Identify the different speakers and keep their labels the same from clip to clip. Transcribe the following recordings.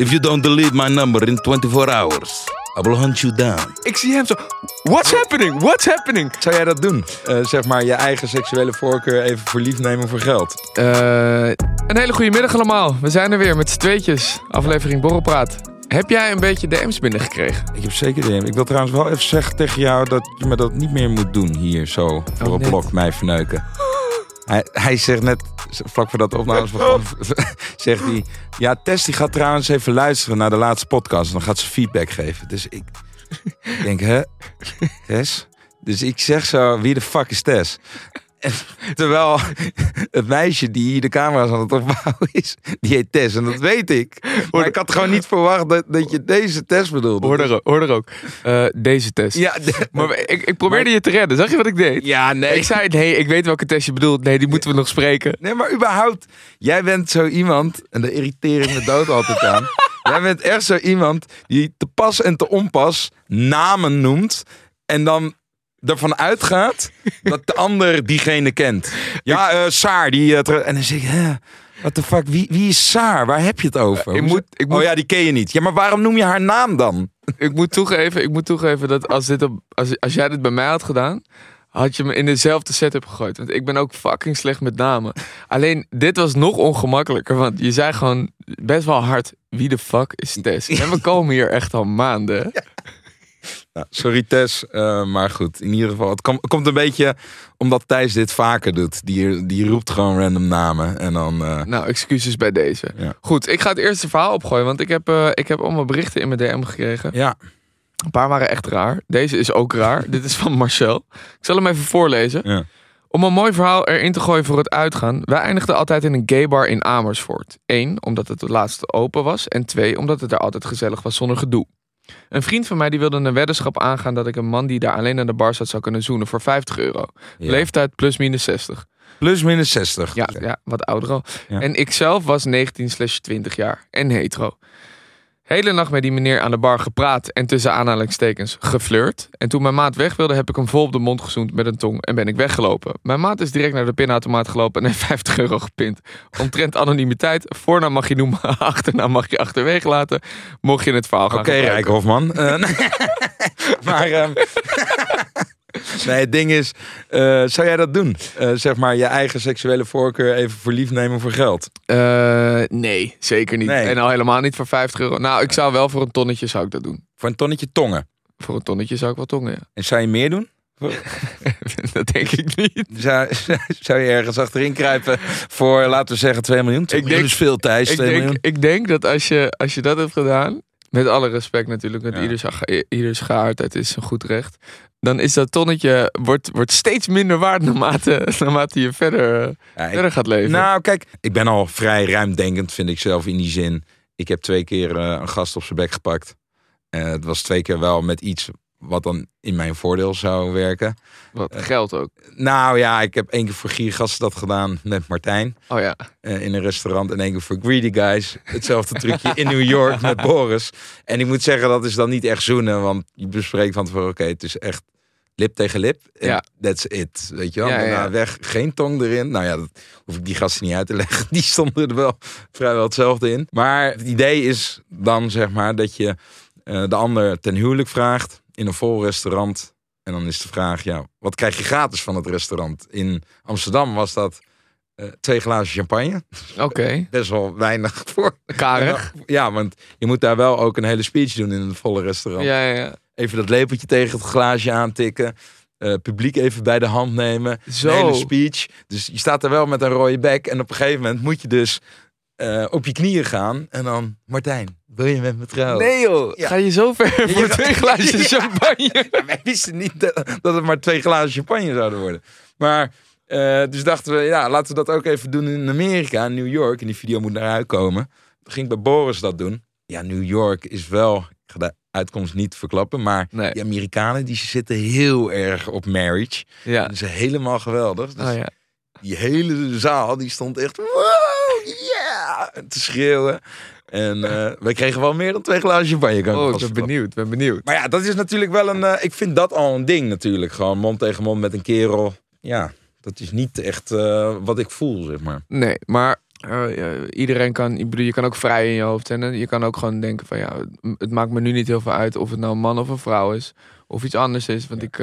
Speaker 1: If you don't delete my number in 24 hours, I will hunt you down.
Speaker 2: Ik zie hem zo. What's happening? What's happening?
Speaker 3: Zou jij dat doen? Eh, zeg maar je eigen seksuele voorkeur even voor lief nemen voor geld.
Speaker 2: Eh, een hele goede middag allemaal. We zijn er weer met z'n tweetjes. Aflevering Borrelpraat. Heb jij een beetje DM's binnengekregen?
Speaker 3: Ik heb zeker DM. Ik wil trouwens wel even zeggen tegen jou dat je me dat niet meer moet doen hier zo voor
Speaker 2: Oh,
Speaker 3: een blok mij verneuken. Hij, zegt net, vlak voordat de opnames begonnen, zegt hij... Ja, Tess die gaat trouwens even luisteren naar de laatste podcast. En dan gaat ze feedback geven. Dus ik denk, hè? Tess? Dus ik zeg zo, wie de fuck is Tess? Terwijl het meisje die hier de camera's aan het opbouwen is, die heet Tess. En dat weet ik. Maar ik had gewoon niet verwacht dat, dat je deze Tess bedoelde.
Speaker 2: Hoor er, hoor er ook. Eh, deze test.
Speaker 3: Ja, de-
Speaker 2: Maar ik, ik probeerde je te redden. Zag je wat ik deed?
Speaker 3: ja, nee.
Speaker 2: Ik zei, nee, ik weet welke test je bedoelt. Nee, die moeten we nog spreken.
Speaker 3: Nee, maar überhaupt, jij bent zo iemand, en daar irriteer ik me dood altijd aan. Jij bent echt zo iemand die te pas en te onpas namen noemt. En dan ervan uitgaat dat de ander diegene kent. Ja, eh Saar, die... eh, en dan zeg ik, hè, what the fuck, wie, wie is Saar? Waar heb je het over?
Speaker 2: Ik
Speaker 3: Hoezo-
Speaker 2: moet- ik moet-
Speaker 3: Oh ja, die ken je niet. Ja, maar waarom noem je haar naam dan?
Speaker 2: Ik moet toegeven, ik moet toegeven dat als, dit op, als, als jij dit bij mij had gedaan, had je me in dezelfde setup gegooid. Want ik ben ook fucking slecht met namen. Alleen, dit was nog ongemakkelijker, want je zei gewoon best wel hard, wie de fuck is Tess? En we komen hier echt al maanden.
Speaker 3: Nou, sorry Tess, eh, maar goed. In ieder geval, het kom- komt een beetje omdat Thijs dit vaker doet. Die, die roept gewoon random namen. En dan... eh,
Speaker 2: Nou, excuses bij deze.
Speaker 3: Ja.
Speaker 2: Goed, ik ga het eerste verhaal opgooien, want ik heb, eh, ik heb allemaal berichten in mijn DM gekregen.
Speaker 3: ja,
Speaker 2: Een paar waren echt raar. Deze is ook raar. Dit is van Marcel. Ik zal hem even voorlezen.
Speaker 3: Ja.
Speaker 2: Om een mooi verhaal erin te gooien voor het uitgaan. Wij eindigden altijd in een gaybar in Amersfoort. Eén, omdat het het laatste open was. En twee, omdat het er altijd gezellig was zonder gedoe. Een vriend van mij die wilde een weddenschap aangaan dat ik een man die daar alleen aan de bar zat zou kunnen zoenen voor 50 euro.
Speaker 3: Ja.
Speaker 2: Leeftijd plus minus 60.
Speaker 3: plus minus 60.
Speaker 2: Ja, ja wat ouder al.
Speaker 3: Ja.
Speaker 2: En ik zelf was 19 slash 20 jaar en hetero. Hele nacht met die meneer aan de bar gepraat en tussen aanhalingstekens geflirt. En toen mijn maat weg wilde, heb ik hem vol op de mond gezoend met een tong en ben ik weggelopen. Mijn maat is direct naar de pinautomaat gelopen en heeft 50 euro gepint. Omtrent anonimiteit, voornaam mag je noemen, achternaam mag je achterwege laten. Mocht je het verhaal gaan
Speaker 3: Oké, Hofman. Eh, maar... ehm, nee, het ding is... eh, zou jij dat doen? Eh, zeg maar je eigen seksuele voorkeur even voor lief nemen voor geld.
Speaker 2: Eh, nee, zeker niet.
Speaker 3: Nee.
Speaker 2: En al helemaal niet voor 50 euro. Nou, ik zou wel voor een tonnetje zou ik dat doen.
Speaker 3: Voor een tonnetje tongen.
Speaker 2: Voor een tonnetje zou ik wel tongen, ja.
Speaker 3: En zou je meer doen?
Speaker 2: dat denk ik niet.
Speaker 3: Zou, zou je ergens achterin kruipen voor, laten we zeggen, 2 miljoen? 2
Speaker 2: Ik
Speaker 3: miljoen
Speaker 2: denk-
Speaker 3: is veel, Thijs.
Speaker 2: Ik
Speaker 3: 2
Speaker 2: denk, ik denk dat als je, als je dat hebt gedaan, met alle respect natuurlijk, met
Speaker 3: Ja.
Speaker 2: ieders, ieders geaardheid is een goed recht, dan is dat tonnetje wordt, wordt steeds minder waard naarmate, naarmate je verder,
Speaker 3: Ja, ik-
Speaker 2: verder gaat leven.
Speaker 3: Nou, kijk, ik ben al vrij ruimdenkend, vind ik zelf in die zin. Ik heb twee keer eh, een gast op zijn bek gepakt. En het was twee keer wel met iets wat dan in mijn voordeel zou werken.
Speaker 2: Wat geld ook.
Speaker 3: Nou ja, ik heb één keer voor Giergasten dat gedaan met Martijn
Speaker 2: Oh ja.
Speaker 3: eh, in een restaurant. En één keer voor Greedy Guys. Hetzelfde trucje in New York met Boris. En ik moet zeggen, dat is dan niet echt zoenen. Want je bespreekt van tevoren, oké, het is echt lip tegen lip.
Speaker 2: Ja.
Speaker 3: that's it. Weet je wel?
Speaker 2: Ja, ja,
Speaker 3: Daarna
Speaker 2: ja.
Speaker 3: weg, geen tong erin. Nou ja, dat hoef ik die gasten niet uit te leggen. Die stonden er wel vrijwel hetzelfde in. Maar het idee is dan zeg maar dat je eh, de ander ten huwelijk vraagt in een vol restaurant. En dan is de vraag, ja, wat krijg je gratis van het restaurant? In Amsterdam was dat eh, twee glazen champagne.
Speaker 2: Oké.
Speaker 3: Best wel weinig voor.
Speaker 2: Karig.
Speaker 3: Ja, want je moet daar wel ook een hele speech doen in een volle restaurant.
Speaker 2: Ja, ja.
Speaker 3: Even dat lepeltje tegen het glaasje aantikken. eh, publiek even bij de hand nemen.
Speaker 2: Zo.
Speaker 3: Een hele speech. Dus je staat er wel met een rode bek. En op een gegeven moment moet je dus eh, op je knieën gaan. En dan, Martijn, wil je met me trouwen?
Speaker 2: Nee joh,
Speaker 3: Ja.
Speaker 2: ga je zo ver voor twee glaasjes
Speaker 3: Ja.
Speaker 2: champagne?
Speaker 3: Wij wisten niet dat, dat het maar twee glazen champagne zouden worden. Maar, eh, dus dachten we, ja, laten we dat ook even doen in Amerika, in New York. En die video moet naar uitkomen. Toen ging ik bij Boris dat doen. Ja, New York is wel, ik ga de uitkomst niet verklappen. Maar
Speaker 2: Nee.
Speaker 3: die Amerikanen die zitten heel erg op marriage.
Speaker 2: Ja.
Speaker 3: Dat is helemaal geweldig. Dus
Speaker 2: Oh, ja.
Speaker 3: die hele zaal die stond echt wow, yeah, te schreeuwen. En eh wij kregen wel meer dan twee glazen champagne. Kan ik
Speaker 2: Oh, ik ben benieuwd, ben benieuwd.
Speaker 3: Maar ja, dat is natuurlijk wel een. eh, ik vind dat al een ding natuurlijk. Gewoon mond tegen mond met een kerel. Ja, dat is niet echt eh, wat ik voel, zeg maar.
Speaker 2: Nee, maar iedereen kan, ik bedoel, je kan ook vrij in je hoofd zijn. En je kan ook gewoon denken van ja, het- maakt me nu niet heel veel uit of het nou een man of een vrouw is. Of iets anders is, want ik,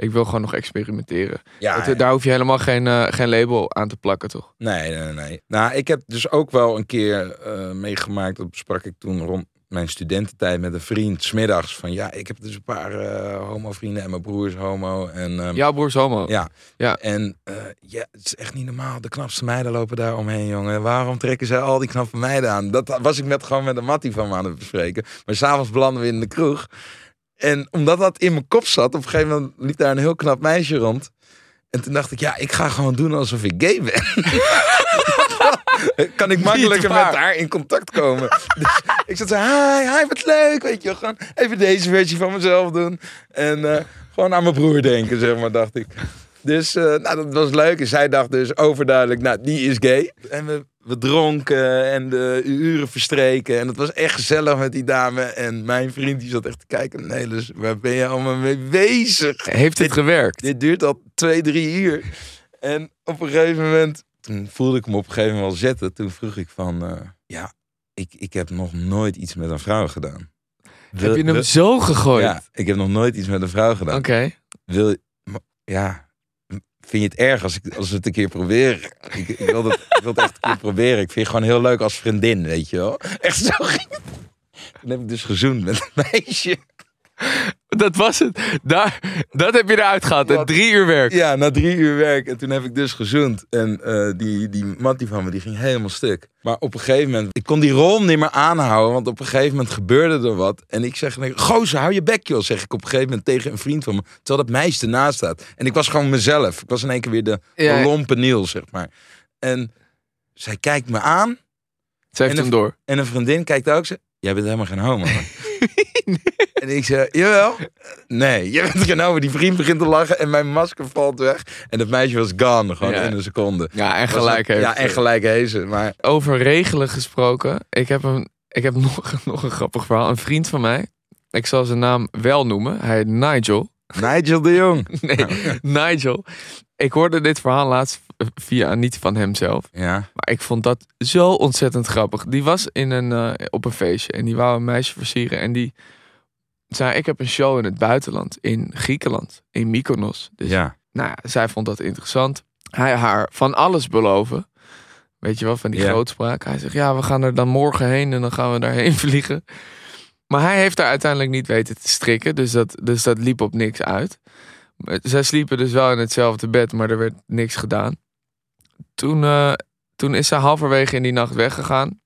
Speaker 2: ik wil gewoon nog experimenteren.
Speaker 3: Ja,
Speaker 2: daar hoef je helemaal geen, eh, geen label aan te plakken, toch?
Speaker 3: Nee, nee, nee. Nou, ik heb dus ook wel een keer eh, meegemaakt. Dat sprak ik toen rond mijn studententijd met een vriend. Smiddags van ja, ik heb dus een paar eh homo-vrienden en mijn broer is homo. En, ehm,
Speaker 2: Jouw broer is homo.
Speaker 3: Ja.
Speaker 2: Ja.
Speaker 3: En ja, het is echt niet normaal. De knapste meiden lopen daar omheen, jongen. Waarom trekken zij al die knappe meiden aan? Dat was ik net gewoon met een mattie van me aan het bespreken. Maar s'avonds belanden we in de kroeg. En omdat dat in mijn kop zat, op een gegeven moment liep daar een heel knap meisje rond. En toen dacht ik, ja, ik ga gewoon doen alsof ik gay ben. kan ik makkelijker met haar in contact komen. dus ik zat zo, hi, hi, wat leuk. Weet je, wel. gewoon even deze versie van mezelf doen. En eh, gewoon aan mijn broer denken, zeg maar, dacht ik. Dus eh, nou, dat was leuk. En zij dacht dus overduidelijk, nou, die is gay. En we, we dronken en de uren verstreken. En het was echt gezellig met die dame. En mijn vriend die zat echt te kijken. Nee, dus waar ben je allemaal mee bezig?
Speaker 2: Heeft dit gewerkt?
Speaker 3: Dit duurt al twee, drie uur. En op een gegeven moment, toen voelde ik hem op een gegeven moment wel zetten. Toen vroeg ik van, eh, ja, ik, ik heb nog nooit iets met een vrouw gedaan. Wil-
Speaker 2: Heb je hem
Speaker 3: wil-
Speaker 2: zo gegooid?
Speaker 3: Ja, ik heb nog nooit iets met een vrouw gedaan.
Speaker 2: Oké.
Speaker 3: Wil ja, vind je het erg als, ik, als het een keer proberen? Ik, ik, wil het, ik wil het echt een keer proberen. Ik vind je gewoon heel leuk als vriendin, weet je wel. Echt zo ging het. Toen heb ik dus gezoend met een meisje.
Speaker 2: Dat was het. Daar, dat heb je eruit gehaald. hè?
Speaker 3: Wat?
Speaker 2: Drie uur werk.
Speaker 3: Ja, na drie uur werk. En toen heb ik dus gezoend. En eh, die, die mattie van me, die ging helemaal stuk. Maar op een gegeven moment, ik kon die rol niet meer aanhouden. Want op een gegeven moment gebeurde er wat. En ik zeg, gozer, hou je bek joh, zeg ik op een gegeven moment tegen een vriend van me. Terwijl dat meisje ernaast staat. En ik was gewoon mezelf. Ik was in één keer weer de,
Speaker 2: Ja.
Speaker 3: lompe Niels, zeg maar. En zij kijkt me aan.
Speaker 2: Ze heeft
Speaker 3: En
Speaker 2: hem door.
Speaker 3: En een vriendin kijkt ook. Ze, jij bent helemaal geen homo. hoor." En ik zei, jawel. Nee, je bent geen homo. Die vriend begint te lachen en mijn masker valt weg. En dat meisje was gone, gewoon
Speaker 2: Ja.
Speaker 3: in een seconde.
Speaker 2: Ja, en gelijk heeft
Speaker 3: Ja, en gelijk heeft ze. Maar
Speaker 2: Over regelen gesproken. Ik heb, een, ik heb nog, nog een grappig verhaal. Een vriend van mij. Ik zal zijn naam wel noemen. Hij heet Nigel.
Speaker 3: Nigel de Jong.
Speaker 2: Nee, Nigel. Ik hoorde dit verhaal laatst via niet van hemzelf.
Speaker 3: Ja,
Speaker 2: Maar ik vond dat zo ontzettend grappig. Die was in een, eh, op een feestje en die wou een meisje versieren. En die zei, ik heb een show in het buitenland. In Griekenland. In Mykonos. Dus
Speaker 3: ja.
Speaker 2: nou ja, zij vond dat interessant. Hij haar van alles beloven. Weet je wel, van die grootspraak. Hij zegt, ja, we gaan er dan morgen heen en dan gaan we daarheen vliegen. Maar hij heeft daar uiteindelijk niet weten te strikken. Dus dat, dus dat liep op niks uit. Zij sliepen dus wel in hetzelfde bed, maar er werd niks gedaan. Toen, eh, toen is zij halverwege in die nacht weggegaan.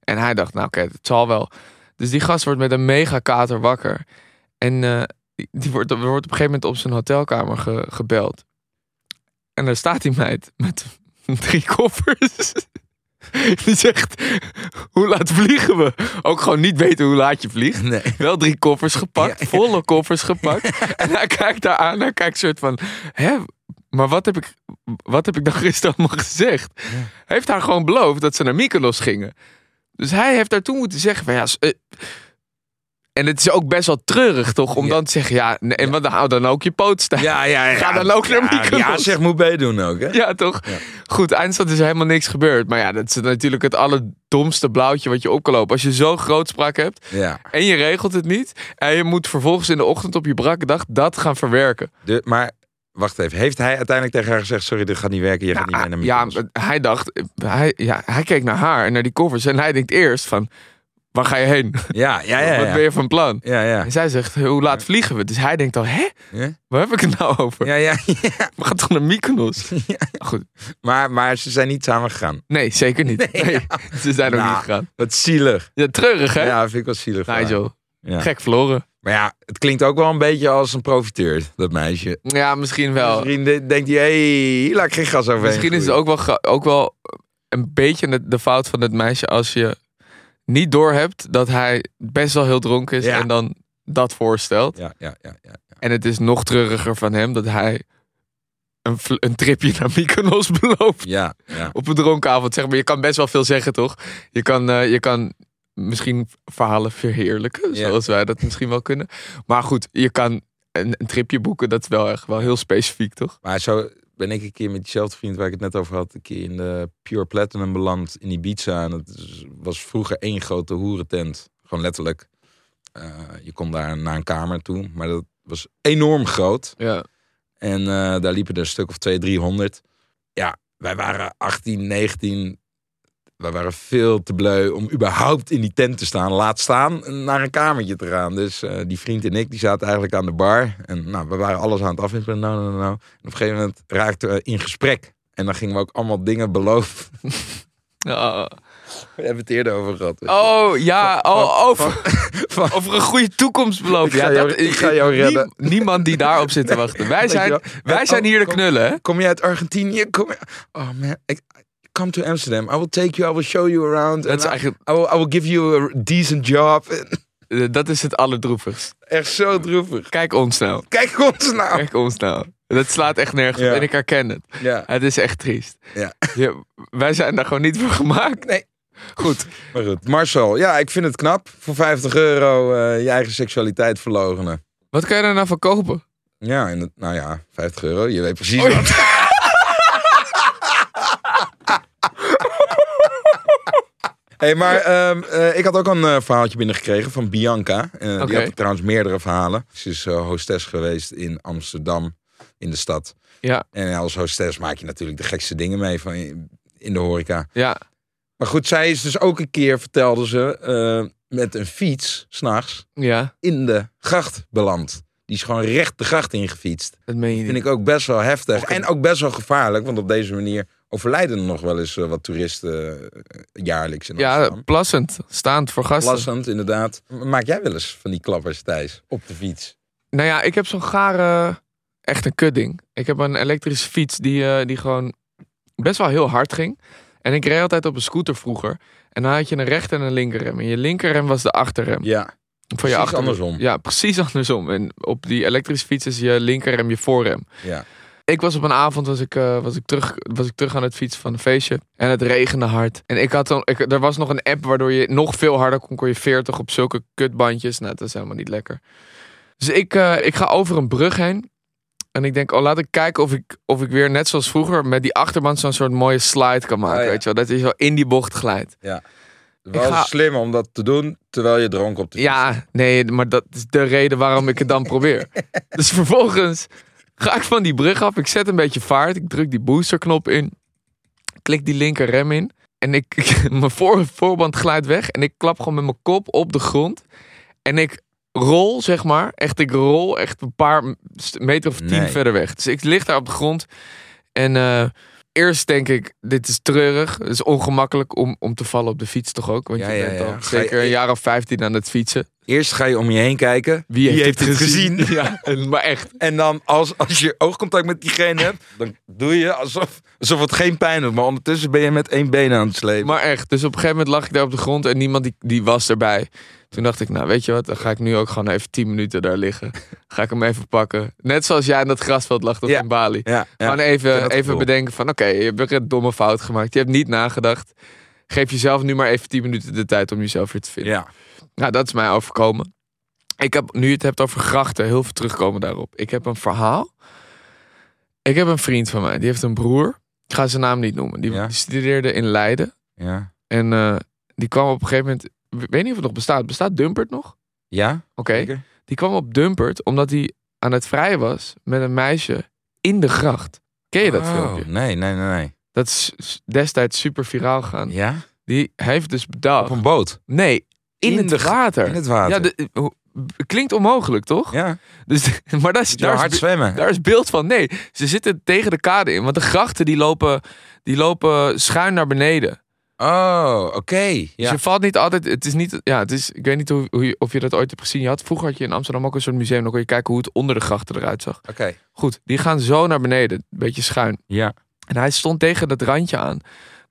Speaker 2: En hij dacht, nou oké, het zal wel. Dus die gast wordt met een mega kater wakker. En eh, die, wordt, wordt op een gegeven moment op zijn hotelkamer ge- gebeld. En daar staat die meid met drie koffers. Die zegt, hoe laat vliegen we? Ook gewoon niet weten hoe laat je vliegt.
Speaker 3: Nee.
Speaker 2: Wel drie koffers gepakt, volle koffers gepakt. En hij kijkt daar aan, hij kijkt soort van, hè, maar wat heb ik, wat heb ik dan gisteren allemaal gezegd? Hij heeft haar gewoon beloofd dat ze naar Mykonos gingen. Dus hij heeft daar toen moeten zeggen van, ja, eh, en het is ook best wel treurig toch, om
Speaker 3: Ja.
Speaker 2: dan te zeggen, ja, nee, en wat hou dan ook je poot staan.
Speaker 3: Ja, ja, ja.
Speaker 2: Ga dan ook naar
Speaker 3: ja,
Speaker 2: Mykonos.
Speaker 3: Ja, zeg, moet meedoen ook, hè?
Speaker 2: Ja, toch?
Speaker 3: Ja.
Speaker 2: Goed, eindstand is helemaal niks gebeurd. Maar ja, dat is natuurlijk het allerdomste blauwtje wat je op kan lopen. Als je zo'n grootspraak hebt
Speaker 3: Ja.
Speaker 2: en je regelt het niet. En je moet vervolgens in de ochtend op je brakke dag dat gaan verwerken.
Speaker 3: De, maar, wacht even. Heeft hij uiteindelijk tegen haar gezegd... Sorry, dit gaat niet werken. Je gaat niet mee naar
Speaker 2: ja,
Speaker 3: Mykonos?
Speaker 2: hij dacht, hij, ja, hij keek naar haar en naar die koffers. En hij denkt eerst van, waar ga je heen?
Speaker 3: Ja, ja, ja.
Speaker 2: Wat
Speaker 3: ja.
Speaker 2: ben je van plan?
Speaker 3: Ja, ja.
Speaker 2: En zij zegt, hoe laat vliegen we? Dus hij denkt al, hè?
Speaker 3: Ja?
Speaker 2: Waar heb ik het nou over?
Speaker 3: Ja, ja, ja.
Speaker 2: We gaan toch naar Mykonos? Goed,
Speaker 3: Maar, maar ze zijn niet samen gegaan.
Speaker 2: nee, zeker niet. Nee, Ze zijn er
Speaker 3: Nou,
Speaker 2: niet gegaan.
Speaker 3: Wat zielig.
Speaker 2: Ja, treurig hè?
Speaker 3: Ja, vind ik wel zielig.
Speaker 2: Nigel,
Speaker 3: Ja.
Speaker 2: gek verloren.
Speaker 3: Maar ja, het klinkt ook wel een beetje als een profiteur, dat meisje.
Speaker 2: Ja, misschien wel.
Speaker 3: Misschien de- denkt hij, hé, hey, hier laat ik geen gas overheen
Speaker 2: Misschien is het ook wel, ook wel een beetje de, de fout van het meisje als je niet doorhebt dat hij best wel heel dronken is
Speaker 3: Ja.
Speaker 2: en dan dat voorstelt.
Speaker 3: Ja, ja, ja, ja.
Speaker 2: En het is nog treuriger van hem dat hij een, een tripje naar Mykonos belooft
Speaker 3: Ja, ja.
Speaker 2: op een dronken avond. Zeg maar, je kan best wel veel zeggen, toch? Je kan, eh, je kan misschien verhalen verheerlijken, zoals wij dat misschien wel kunnen. Maar goed, je kan een, een tripje boeken, dat is wel echt wel heel specifiek, toch?
Speaker 3: Maar zo ben ik een keer met diezelfde vriend waar ik het net over had, een keer in de Pure Platinum beland in Ibiza. En het was vroeger één grote hoerentent. Gewoon letterlijk. Eh, je kon daar naar een kamer toe, maar dat was enorm groot.
Speaker 2: Ja.
Speaker 3: En eh, daar liepen er een stuk of 200, 300. Ja, wij waren 18, 19. Wij waren veel te bleu om überhaupt in die tent te staan. Laat staan naar een kamertje te gaan. Dus eh, die vriend en ik, die zaten eigenlijk aan de bar. En nou, we waren alles aan het afwimpelen. Nou, nou, nou. En op een gegeven moment raakten we in gesprek. En dan gingen we ook allemaal dingen beloven.
Speaker 2: Ja.
Speaker 3: We hebben het eerder over gehad.
Speaker 2: Oh ja, oh, over,
Speaker 3: van-
Speaker 2: over een goede toekomst beloven.
Speaker 3: Ik ga
Speaker 2: ja,
Speaker 3: jou-
Speaker 2: dat,
Speaker 3: ik ga jou
Speaker 2: nie-
Speaker 3: redden.
Speaker 2: niemand die daarop zit te wachten. Wij zijn, wij
Speaker 3: En-
Speaker 2: zijn
Speaker 3: oh,
Speaker 2: hier de
Speaker 3: kom-
Speaker 2: knullen, hè?
Speaker 3: Kom je uit Argentinië? Kom je... Oh man, ik, come to Amsterdam. I will take you, I will show you around.
Speaker 2: Dat is
Speaker 3: I-
Speaker 2: eigenlijk,
Speaker 3: I will, I will give you a decent job.
Speaker 2: eh, dat is het allerdroevigst.
Speaker 3: Echt zo droevig.
Speaker 2: Kijk ons nou.
Speaker 3: Kijk ons nou.
Speaker 2: Kijk ons nou. Dat slaat echt nergens
Speaker 3: Ja.
Speaker 2: en ik herken het.
Speaker 3: Ja,
Speaker 2: Het is echt triest.
Speaker 3: Ja.
Speaker 2: wij zijn daar gewoon niet voor gemaakt.
Speaker 3: Nee.
Speaker 2: Goed.
Speaker 3: maar goed. Marcel, ja, ik vind het knap. Voor 50 euro eh, je eigen seksualiteit verlogenen.
Speaker 2: Wat kan je daar nou van kopen?
Speaker 3: Ja, nou ja, 50 euro. Je weet precies
Speaker 2: Oh,
Speaker 3: wat. Hey, maar ehm, eh, ik had ook een eh, verhaaltje binnengekregen van Bianca. Eh. Die had trouwens meerdere verhalen. Ze is hostess geweest in Amsterdam, in de stad.
Speaker 2: Ja,
Speaker 3: En als hostess maak je natuurlijk de gekste dingen mee van, in de horeca.
Speaker 2: ja.
Speaker 3: Maar goed, zij is dus ook een keer, vertelde ze, met een fiets, s'nachts,
Speaker 2: Ja,
Speaker 3: in de gracht beland. Die is gewoon recht de gracht ingefietst.
Speaker 2: dat meen je
Speaker 3: Vind ik ook best wel heftig. En ook best wel gevaarlijk, want op deze manier overlijden er nog wel eens eh, wat toeristen eh, jaarlijks in
Speaker 2: Ja,
Speaker 3: Amsterdam.
Speaker 2: plassend. Staand voor gasten.
Speaker 3: Plassend, inderdaad. Maak jij wel eens van die klappers, Thijs, op de fiets?
Speaker 2: Nou ja, ik heb zo'n gare, echt een kudding. Ik heb een elektrische fiets die, eh, die gewoon best wel heel hard ging. En ik reed altijd op een scooter vroeger. En dan had je een rechter en een linkerrem. En je linkerrem was de achterrem.
Speaker 3: Ja,
Speaker 2: van je
Speaker 3: precies
Speaker 2: achterrem.
Speaker 3: andersom.
Speaker 2: Ja, precies andersom. En op die elektrische fiets is je linkerrem je voorrem.
Speaker 3: ja.
Speaker 2: Ik was op een avond was ik, eh, was, ik terug, was ik terug aan het fietsen van een feestje. En het regende hard. En ik had dan, ik, er was nog een app waardoor je nog veel harder kon. Kon je 40 op zulke kutbandjes. Nou, dat is helemaal niet lekker. Dus ik, eh, ik ga over een brug heen. En ik denk, oh, laat ik kijken of ik, of ik weer net zoals vroeger met die achterband zo'n soort mooie slide kan maken.
Speaker 3: Oh, ja.
Speaker 2: Weet je wel, dat je zo in die bocht glijdt.
Speaker 3: Wel
Speaker 2: ga-
Speaker 3: slim om dat te doen terwijl je dronken op de fiets
Speaker 2: Ja, nee, maar dat is de reden waarom ik het dan probeer. Dus vervolgens ga ik van die brug af. Ik zet een beetje vaart. Ik druk die boosterknop in. Klik die linker rem in. En ik, mijn voor, voorband glijdt weg. En ik klap gewoon met mijn kop op de grond. En ik rol, zeg maar. Echt, ik rol echt een paar meter of tien
Speaker 3: Nee.
Speaker 2: verder weg. Dus ik lig daar op de grond. En eh, eerst denk ik, dit is treurig. Het is ongemakkelijk om, om te vallen op de fiets toch ook? Want
Speaker 3: Ja,
Speaker 2: je
Speaker 3: ja,
Speaker 2: bent
Speaker 3: ja.
Speaker 2: al
Speaker 3: Ga je-
Speaker 2: zeker een jaar of 15 aan het fietsen.
Speaker 3: Eerst ga je om je heen kijken.
Speaker 2: Wie heeft,
Speaker 3: het gezien?
Speaker 2: Ja, maar echt.
Speaker 3: En dan als, als je oogcontact met diegene hebt, dan doe je alsof, alsof het geen pijn doet. Maar ondertussen ben je met één been aan het slepen.
Speaker 2: Maar echt. Dus op een gegeven moment lag ik daar op de grond en niemand die, die was erbij. Toen dacht ik, nou weet je wat, dan ga ik nu ook gewoon even 10 minuten daar liggen. Ga ik hem even pakken. Net zoals jij in dat grasveld lag
Speaker 3: Ja.
Speaker 2: in Bali.
Speaker 3: ja, ja.
Speaker 2: Gewoon even, even bedenken van oké, je hebt een domme fout gemaakt. Je hebt niet nagedacht. Geef jezelf nu maar even 10 minuten de tijd om jezelf weer te vinden.
Speaker 3: Ja,
Speaker 2: Nou, dat is mij overkomen. Ik heb, nu je het hebt over grachten, heel veel terugkomen daarop. Ik heb een verhaal. Ik heb een vriend van mij, die heeft een broer. Ik ga zijn naam niet noemen. Die,
Speaker 3: Ja.
Speaker 2: die studeerde in Leiden.
Speaker 3: ja.
Speaker 2: En eh, die kwam op een gegeven moment... Ik weet niet of het nog bestaat. Bestaat Dumpert nog?
Speaker 3: Ja?
Speaker 2: Oké. Die kwam op Dumpert omdat hij aan het vrijen was met een meisje in de gracht. Ken je dat
Speaker 3: Oh,
Speaker 2: filmpje?
Speaker 3: Nee, nee, nee, nee.
Speaker 2: Dat is destijds super viraal gegaan.
Speaker 3: Ja?
Speaker 2: Die heeft dus bedacht...
Speaker 3: Op een boot.
Speaker 2: Nee, in,
Speaker 3: In
Speaker 2: het
Speaker 3: de
Speaker 2: water.
Speaker 3: In het water.
Speaker 2: Ja, de, klinkt onmogelijk, toch?
Speaker 3: ja.
Speaker 2: Dus, maar daar is, daar,
Speaker 3: hard zwemmen.
Speaker 2: daar is beeld van. Nee, ze zitten tegen de kade in. Want de grachten die lopen, die lopen schuin naar beneden.
Speaker 3: Oh, oké.
Speaker 2: Dus
Speaker 3: Ja.
Speaker 2: je valt niet altijd. Het is niet. Ja, het is. Ik weet niet hoe, hoe je, of je dat ooit hebt gezien. Je had, vroeger had je in Amsterdam ook een soort museum. Dan kon je kijken hoe het onder de grachten eruit zag.
Speaker 3: Oké.
Speaker 2: Goed, die gaan zo naar beneden. Een beetje schuin.
Speaker 3: Ja.
Speaker 2: En hij stond tegen dat randje aan.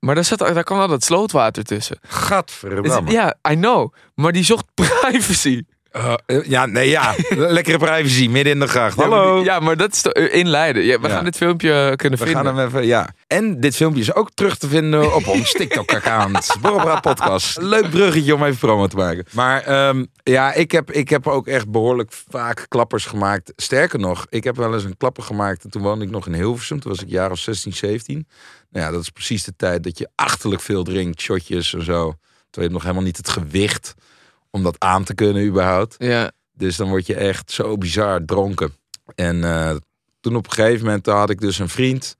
Speaker 2: Maar daar, zat, daar kwam dat slootwater tussen.
Speaker 3: Gadverdamme.
Speaker 2: ja, I know. Maar die zocht privacy.
Speaker 3: Uh, uh, ja, nee, ja. Lekkere privacy, midden in de gracht.
Speaker 2: Ja, maar
Speaker 3: Hallo.
Speaker 2: Ja, maar dat is eh, in Leiden. Ja, we
Speaker 3: Ja.
Speaker 2: gaan dit filmpje kunnen
Speaker 3: We
Speaker 2: vinden.
Speaker 3: gaan hem even, ja. En dit filmpje is ook terug te vinden op ons TikTok-account. Borrelpraat Podcast. Leuk bruggetje om even promo te maken. Maar ehm, ja, ik heb, ik heb ook echt behoorlijk vaak klappers gemaakt. Sterker nog, ik heb wel eens een klapper gemaakt. En toen woonde ik nog in Hilversum. Toen was ik jaar of 16, 17. Nou ja, dat is precies de tijd dat je achterlijk veel drinkt. Shotjes en zo. Terwijl je hebt nog helemaal niet het gewicht om dat aan te kunnen überhaupt.
Speaker 2: Ja,
Speaker 3: Dus dan word je echt zo bizar dronken. En eh, toen op een gegeven moment had ik dus een vriend.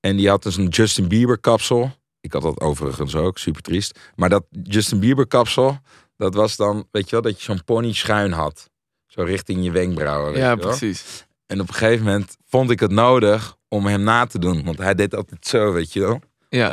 Speaker 3: En die had dus een Justin Bieber kapsel. Ik had dat overigens ook, super triest. Maar dat Justin Bieber kapsel, dat was dan, weet je wel, dat je zo'n pony schuin had. Zo richting je wenkbrauwen.
Speaker 2: ja precies.
Speaker 3: En op een gegeven moment vond ik het nodig om hem na te doen. Want hij deed altijd zo, weet je wel.
Speaker 2: Ja,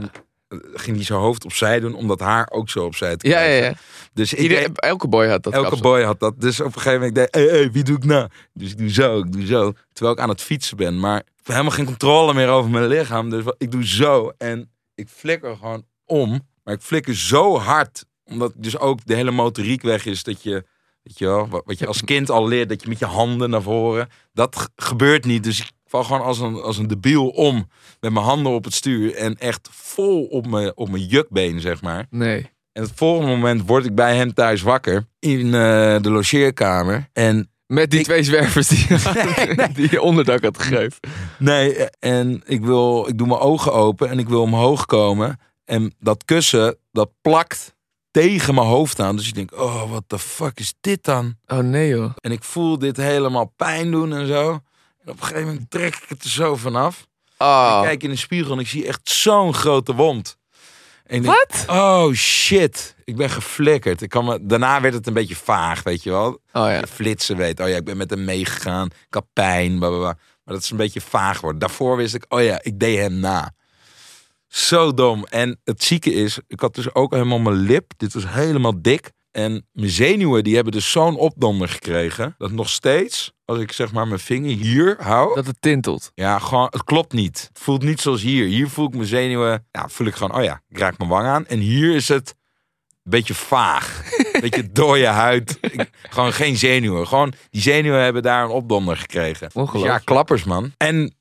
Speaker 3: Ging hij zijn hoofd opzij doen om dat haar ook zo opzij te
Speaker 2: ja, ja.
Speaker 3: krijgen.
Speaker 2: ja.
Speaker 3: Dus ik deed-
Speaker 2: elke boy had dat
Speaker 3: Elke
Speaker 2: kapsel.
Speaker 3: boy had dat. Dus op een gegeven moment deed ik, hey, hey, wie doe ik nou? Dus ik doe zo, ik doe zo. Terwijl ik aan het fietsen ben. Maar ik heb helemaal geen controle meer over mijn lichaam. Dus ik doe zo. En ik flikker gewoon om. Maar ik flikker zo hard. Omdat dus ook de hele motoriek weg is. Dat je, weet je wel, wat, je als kind al leert. Dat je met je handen naar voren. Dat gebeurt niet. Dus ik val gewoon als een, als een debiel om. Met mijn handen op het stuur. En echt vol op mijn, op mijn jukbeen, zeg maar.
Speaker 2: Nee.
Speaker 3: En het volgende moment word ik bij hem thuis wakker. In eh, de logeerkamer. En
Speaker 2: Met die
Speaker 3: Ik-
Speaker 2: twee zwervers die, die je onderdak had gegeven.
Speaker 3: nee, eh, en ik wil, ik doe mijn ogen open en ik wil omhoog komen. En dat kussen, dat plakt tegen mijn hoofd aan. Dus ik denk, oh, wat de fuck is dit dan?
Speaker 2: Oh nee joh.
Speaker 3: En ik voel dit helemaal pijn doen en zo. En op een gegeven moment trek ik het er zo vanaf.
Speaker 2: Oh.
Speaker 3: Ik kijk in de spiegel en ik zie echt zo'n grote wond.
Speaker 2: Wat?
Speaker 3: oh shit, ik ben geflikkerd. Ik kan me, daarna werd het een beetje vaag, weet je wel.
Speaker 2: Oh ja.
Speaker 3: Je flitsen weet. Oh ja, ik ben met hem meegegaan. Ik had pijn. Bla, bla, bla. Maar dat is een beetje vaag worden. Daarvoor wist ik, oh ja, ik deed hem na. Zo dom. En het zieke is, ik had dus ook helemaal mijn lip. Dit was helemaal dik. En mijn zenuwen, die hebben dus zo'n opdonder gekregen. Dat nog steeds, als ik zeg maar mijn vinger hier hou.
Speaker 2: Dat het tintelt.
Speaker 3: Ja, gewoon, het klopt niet. Het voelt niet zoals hier. Hier voel ik mijn zenuwen. Ja, voel ik gewoon, oh ja, ik raak mijn wang aan. En hier is het een beetje vaag. Een beetje dode huid. Ik- gewoon geen zenuwen. Gewoon, die zenuwen hebben daar een opdonder gekregen. Dus ja,
Speaker 2: Ongelooflijk.
Speaker 3: klappers, man. En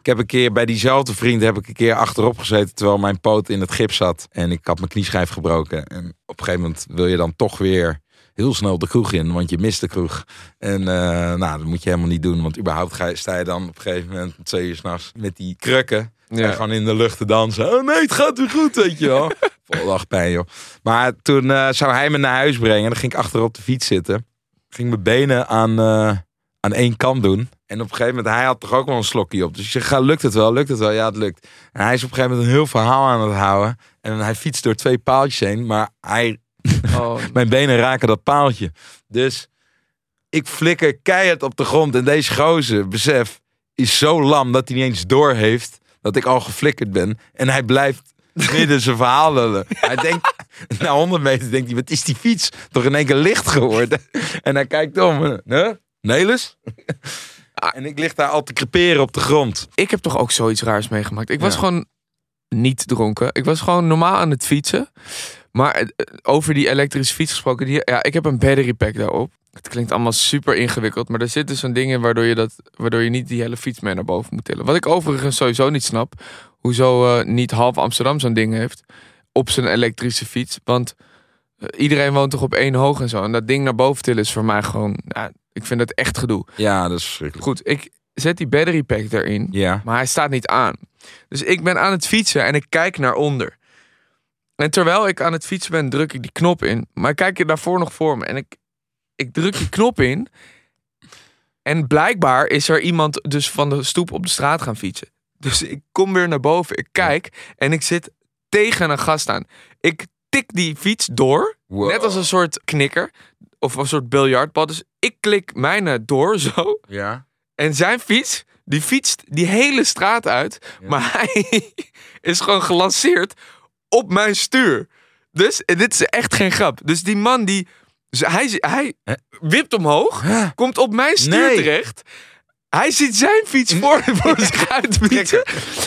Speaker 3: ik heb een keer bij diezelfde vriend heb ik een keer achterop gezeten terwijl mijn poot in het gips zat. En ik had mijn knieschijf gebroken. En op een gegeven moment wil je dan toch weer heel snel de kroeg in, want je mist de kroeg. En eh, nou, dat moet je helemaal niet doen, want überhaupt ga je, sta je dan op een gegeven moment om twee uur s'nachts met die krukken. Ja. Gewoon in de lucht te dansen. Oh nee, het gaat weer goed, weet je wel. Vol lachpijn, joh. Maar toen eh, zou hij me naar huis brengen. En dan ging ik achter op de fiets zitten. Ging mijn benen aan, eh, aan één kant doen. En op een gegeven moment, hij had toch ook wel een slokje op. Dus ik zeg, ga, lukt het wel? Lukt het wel? Ja, het lukt. En hij is op een gegeven moment een heel verhaal aan het houden. En hij fietst door twee paaltjes heen. Maar hij,
Speaker 2: Oh,
Speaker 3: mijn benen raken dat paaltje. Dus ik flikker keihard op de grond. En deze gozer, besef, is zo lam dat hij niet eens door heeft dat ik al geflikkerd ben. En hij blijft midden zijn verhaal lullen. Hij denkt, na 100 meter denkt hij, wat is die fiets toch in één keer licht geworden? En hij kijkt om. Huh? Nelis? En ik lig daar al te creperen op de grond.
Speaker 2: ik heb toch ook zoiets raars meegemaakt. Ik was
Speaker 3: Ja.
Speaker 2: gewoon niet dronken. Ik was gewoon normaal aan het fietsen. Maar eh, over die elektrische fiets gesproken. Die, ja, ik heb een battery pack daarop. Het klinkt allemaal super ingewikkeld. Maar er zitten zo'n dingen waardoor je, dat, waardoor je niet die hele fiets mee naar boven moet tillen. Wat ik overigens sowieso niet snap. Hoezo eh, niet half Amsterdam zo'n ding heeft. Op zijn elektrische fiets. Want iedereen woont toch op één hoog en zo. En dat ding naar boven tillen is voor mij gewoon... Ja, ik vind dat echt gedoe.
Speaker 3: Ja, dat is verschrikkelijk.
Speaker 2: Goed, ik zet die battery pack erin.
Speaker 3: Ja.
Speaker 2: Maar hij staat niet aan. Dus ik ben aan het fietsen en ik kijk naar onder. En terwijl ik aan het fietsen ben, druk ik die knop in. Maar ik kijk je daarvoor nog voor me. En ik, ik druk die knop in. En blijkbaar is er iemand dus van de stoep op de straat gaan fietsen. Dus ik kom weer naar boven. Ik kijk en ik zit tegen een gast aan. Ik tik die fiets door.
Speaker 3: Wow.
Speaker 2: Net als een soort knikker. Of een soort biljartbal. Dus ik klik mijne door zo.
Speaker 3: Ja.
Speaker 2: En zijn fiets, die fietst die hele straat uit.
Speaker 3: Ja.
Speaker 2: Maar hij is gewoon gelanceerd op mijn stuur. Dus, en dit is echt geen grap. Dus die man die, hij, hij wipt omhoog, komt op mijn stuur
Speaker 3: Nee.
Speaker 2: terecht. Hij ziet zijn fiets voor, voor zich uitfietsen.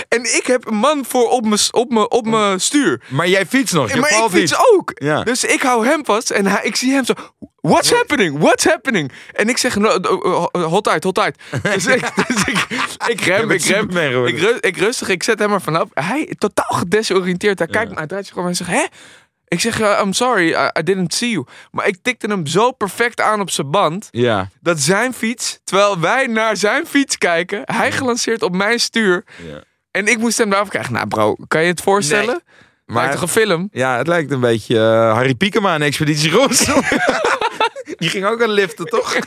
Speaker 2: En ik heb een man voor op mijn op op stuur.
Speaker 3: Maar jij fietst nog, je
Speaker 2: maar ik fiets ook.
Speaker 3: Ja.
Speaker 2: Dus ik hou hem vast en hij, ik zie hem zo. What's happening? What's happening? En ik zeg, no, uh, uh, hold tight, hold tight. Dus ik, dus ik, ik rem, ik rem. Ik, ru- ik rustig, ik zet hem er vanaf. Hij totaal gedesoriënteerd. Hij kijkt me, draait zich om en zegt, hè? Ik zeg, uh, I'm sorry, I, I didn't see you. Maar ik tikte hem zo perfect aan op zijn band
Speaker 3: Ja.
Speaker 2: dat zijn fiets, terwijl wij naar zijn fiets kijken, hij gelanceerd op mijn stuur.
Speaker 3: Ja.
Speaker 2: En ik moest hem daarover krijgen. Nou bro, kan je het voorstellen?
Speaker 3: Nee.
Speaker 2: Maar toch een film?
Speaker 3: Ja, het lijkt een beetje eh, Harry Piekema en Expeditie Robinson. Die ging ook aan liften, toch?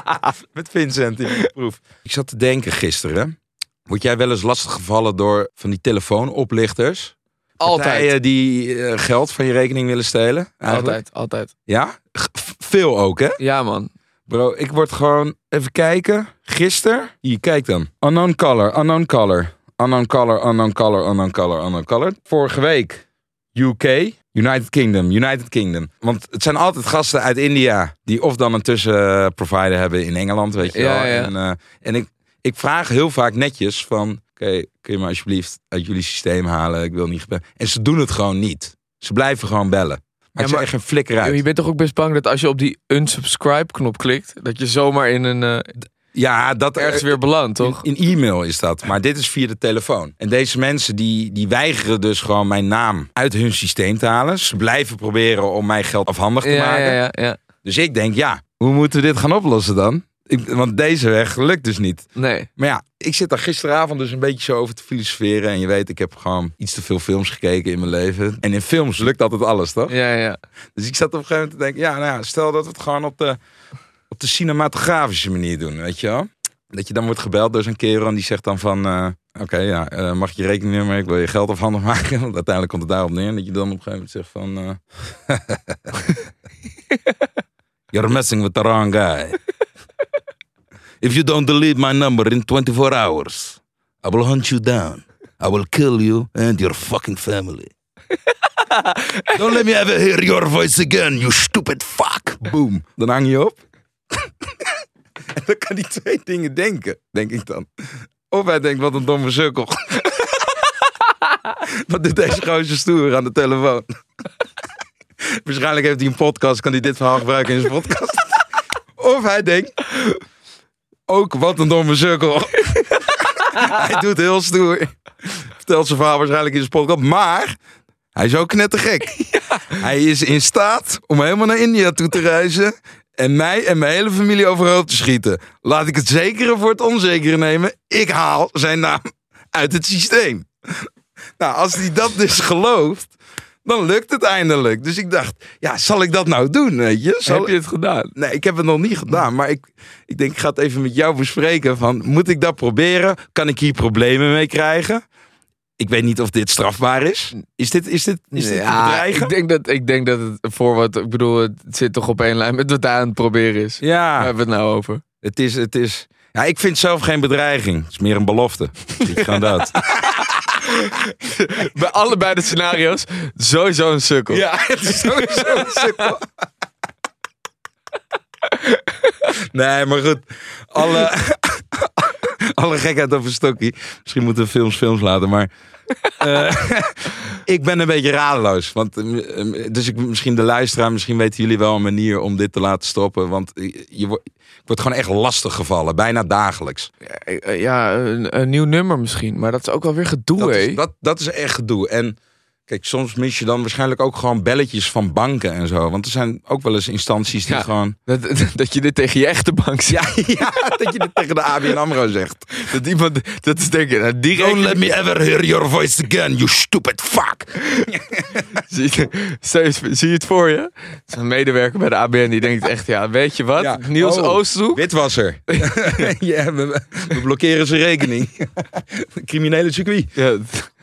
Speaker 3: Met Vincent in de proef. Ik zat te denken gisteren. Word jij wel eens lastiggevallen door van die telefoonoplichters?
Speaker 2: Altijd.
Speaker 3: Partijen die eh, geld van je rekening willen stelen? eigenlijk?
Speaker 2: Altijd, altijd.
Speaker 3: Ja? G- veel ook, hè?
Speaker 2: Ja man.
Speaker 3: Bro, ik word gewoon... Even kijken. Gisteren... Hier, kijk dan. Unknown color, unknown color. Unknown color, unknown color, unknown color, unknown color. Vorige week UK, United Kingdom, United Kingdom. Want het zijn altijd gasten uit India... die of dan een tussenprovider hebben in Engeland, weet je
Speaker 2: Ja,
Speaker 3: wel.
Speaker 2: ja.
Speaker 3: En, eh, en ik, ik vraag heel vaak netjes van... Oké, kun je me alsjeblieft uit jullie systeem halen? Ik wil niet gebellen. En ze doen het gewoon niet. Ze blijven gewoon bellen. Maar
Speaker 2: Ja,
Speaker 3: ik
Speaker 2: maar-
Speaker 3: zeg geen flikker uit.
Speaker 2: Je bent toch ook best bang dat als je op die unsubscribe knop klikt, dat je zomaar in een eh,
Speaker 3: Ja, dat
Speaker 2: ergens weer belandt, toch?
Speaker 3: In, in e-mail is dat, maar dit is via de telefoon. En deze mensen die, die weigeren dus gewoon mijn naam uit hun systeem te halen. Ze blijven proberen om mij geld afhandig te
Speaker 2: Ja,
Speaker 3: maken.
Speaker 2: ja, ja, ja.
Speaker 3: Dus ik denk, ja, hoe moeten we dit gaan oplossen dan? Ik, want deze weg lukt dus niet.
Speaker 2: Nee.
Speaker 3: Maar ja, ik zit daar gisteravond dus een beetje zo over te filosoferen. En je weet, ik heb gewoon iets te veel films gekeken in mijn leven. En in films lukt altijd alles, toch?
Speaker 2: Ja, ja.
Speaker 3: Dus ik zat op een gegeven moment te denken, ja, nou ja, stel dat we het gewoon op de, op de cinematografische manier doen, weet je wel? Dat je dan wordt gebeld door zo'n kerel en die zegt dan van, eh, oké, ja, eh, mag ik je rekeningnummer, ik wil je geld afhandig maken. Want uiteindelijk komt het daarop neer. En dat je dan op een gegeven moment zegt van, eh, you're messing with the wrong guy.
Speaker 1: If you don't delete my number in 24 hours, I will hunt you down. I will kill you and your fucking family. don't let me ever hear your voice again, you stupid fuck.
Speaker 3: Boom. Dan hang je op. en dan kan hij twee dingen denken, denk ik dan. Of hij denkt, wat een domme sukkel. wat doet deze gozer stoer aan de telefoon? Waarschijnlijk heeft hij een podcast, kan hij dit verhaal gebruiken in zijn podcast. of hij denkt, ook wat een domme sukkel. hij doet heel stoer. Vertelt zijn verhaal waarschijnlijk in zijn podcast. Maar hij is ook knettergek. Hij is in staat om helemaal naar India toe te reizen. En mij en mijn hele familie overhoop te schieten. Laat ik het zekere voor het onzekere nemen. Ik haal zijn naam uit het systeem. Nou, als hij dat dus gelooft, dan lukt het eindelijk. Dus ik dacht, ja, zal ik dat nou doen, weet je? Zal
Speaker 2: Heb je het gedaan?
Speaker 3: Nee, ik heb het nog niet gedaan. Maar ik, ik denk, ik ga het even met jou bespreken. Van, moet ik dat proberen? Kan ik hier problemen mee krijgen? Ik weet niet of dit strafbaar is. Is dit, is dit, is dit
Speaker 2: ja,
Speaker 3: bedreigen?
Speaker 2: ik denk, dat, ik denk dat het voor wat... Ik bedoel, het zit toch op één lijn met wat aan het proberen is. Waar
Speaker 3: Ja,
Speaker 2: hebben we het nou over?
Speaker 3: het is, het is... Ja, ik vind zelf geen bedreiging. Het is meer een belofte. Ik gewoon dood.
Speaker 2: Bij allebei de scenario's sowieso een sukkel.
Speaker 3: Ja, het is sowieso een sukkel. Nee, maar goed. Alle, alle gekheid over Stokkie. Misschien moeten we films films laten, maar... eh, ik ben een beetje radeloos. Want, eh, dus ik, misschien de luisteraar, misschien weten jullie wel een manier om dit te laten stoppen. Want je, wordt, ik word gewoon echt lastig gevallen. Bijna dagelijks.
Speaker 2: Eh, Ja, een, een nieuw nummer misschien. Maar dat is ook wel weer gedoe,
Speaker 3: Dat is, dat, dat is echt gedoe. En kijk, soms mis je dan waarschijnlijk ook gewoon belletjes van banken en zo. Want er zijn ook wel eens instanties die
Speaker 2: Ja.
Speaker 3: gewoon...
Speaker 2: Dat, dat je dit tegen je echte bank zegt.
Speaker 3: Ja, ja, dat je dit tegen de ABN AMRO zegt.
Speaker 2: Dat iemand, dat is denk ik, nou, direct.
Speaker 1: Don't let me ever hear your voice again, you stupid fuck.
Speaker 2: Zie, je- zie je het voor je? Een medewerker bij de ABN die denkt echt, ja, weet je wat?
Speaker 3: Ja.
Speaker 2: Niels
Speaker 3: Oh,
Speaker 2: Oosthoek.
Speaker 3: Witwasser. ja, we, we blokkeren zijn rekening. Criminele circuit.
Speaker 2: Ja,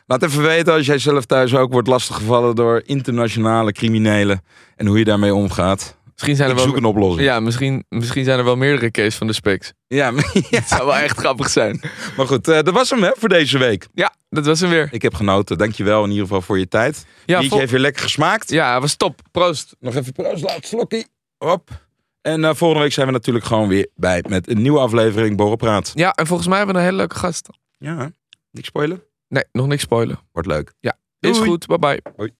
Speaker 3: Laat even weten als jij zelf thuis ook wordt lastiggevallen door internationale criminelen. En hoe je daarmee omgaat.
Speaker 2: Misschien zijn er wel,
Speaker 3: zoek een oplossing.
Speaker 2: Ja, misschien, misschien zijn er wel meerdere cases van de specs.
Speaker 3: Ja,
Speaker 2: zou wel echt grappig zijn.
Speaker 3: Maar goed, eh, dat was hem hè, voor deze week.
Speaker 2: Ja, dat was hem weer.
Speaker 3: Ik heb genoten. Dankjewel in ieder geval voor je tijd.
Speaker 2: Ja,
Speaker 3: heeft weer lekker gesmaakt.
Speaker 2: Ja, was top. Proost.
Speaker 3: Nog even proost. Laat slokkie. Hop. En eh, volgende week zijn we natuurlijk gewoon weer bij met een nieuwe aflevering Borrelpraat.
Speaker 2: Ja, en volgens mij hebben we een hele leuke gast.
Speaker 3: Ja, niks spoilen.
Speaker 2: Nee, nog niks spoilen.
Speaker 3: Wordt leuk.
Speaker 2: Ja,
Speaker 3: is
Speaker 2: goed. Bye bye.
Speaker 3: Hoi.